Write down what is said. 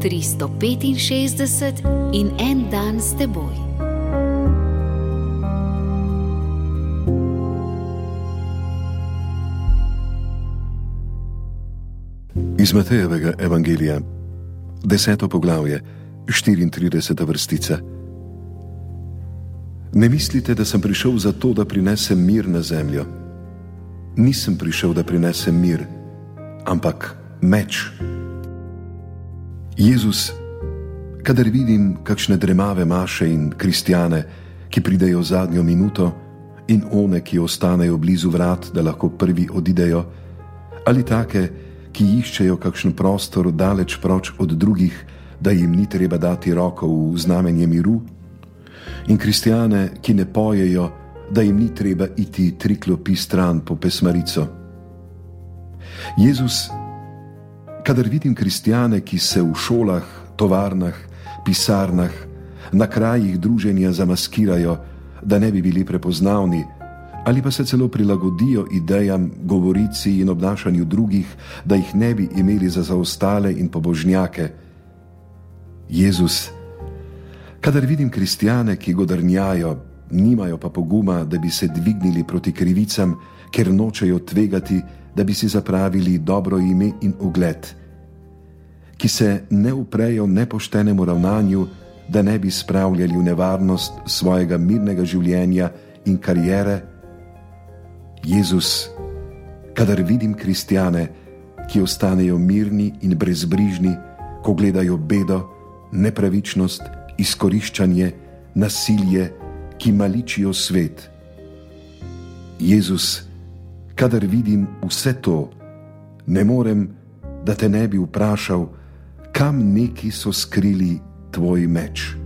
365 in en dan s teboj. Iz Matejevega evangelija, deseto poglavje, 34. vrstica. Ne mislite, da sem prišel zato, da prinesem mir na zemljo. Nisem prišel, da prinesem mir, ampak meč. Jezus, kadar vidim kakšne dremave maše in kristjane, ki pridejo zadnjo minuto, in one, ki ostanejo blizu vrat, da lahko prvi odidejo, ali take, ki iščejo kakšen prostor daleč proč od drugih, da jim ni treba dati roko v znamenje miru, in kristjane, ki ne pojejo, da jim ni treba iti tri klopi stran po pesmarico. Jezus, kadar vidim kristjane, ki se v šolah, tovarnah, pisarnah, na krajih druženja zamaskirajo, da ne bi bili prepoznavni, ali pa se celo prilagodijo idejam, govorici in obnašanju drugih, da jih ne bi imeli za zaostale in pobožnjake. Jezus, kadar vidim kristjane, ki godrnjajo, nimajo pa poguma, da bi se dvignili proti krivicam, ker nočejo tvegati, da bi si zapravili dobro ime in ugled, ki se ne uprejo nepoštenemu ravnanju, da ne bi spravljali v nevarnost svojega mirnega življenja in karijere. Jezus, kadar vidim kristjane, ki ostanejo mirni in brezbrižni, ko gledajo bedo, nepravičnost, izkoriščanje, nasilje, ki maličijo svet. Jezus, kadar vidim vse to, ne morem, da te ne bi vprašal, kam neki so skrili tvoj meč.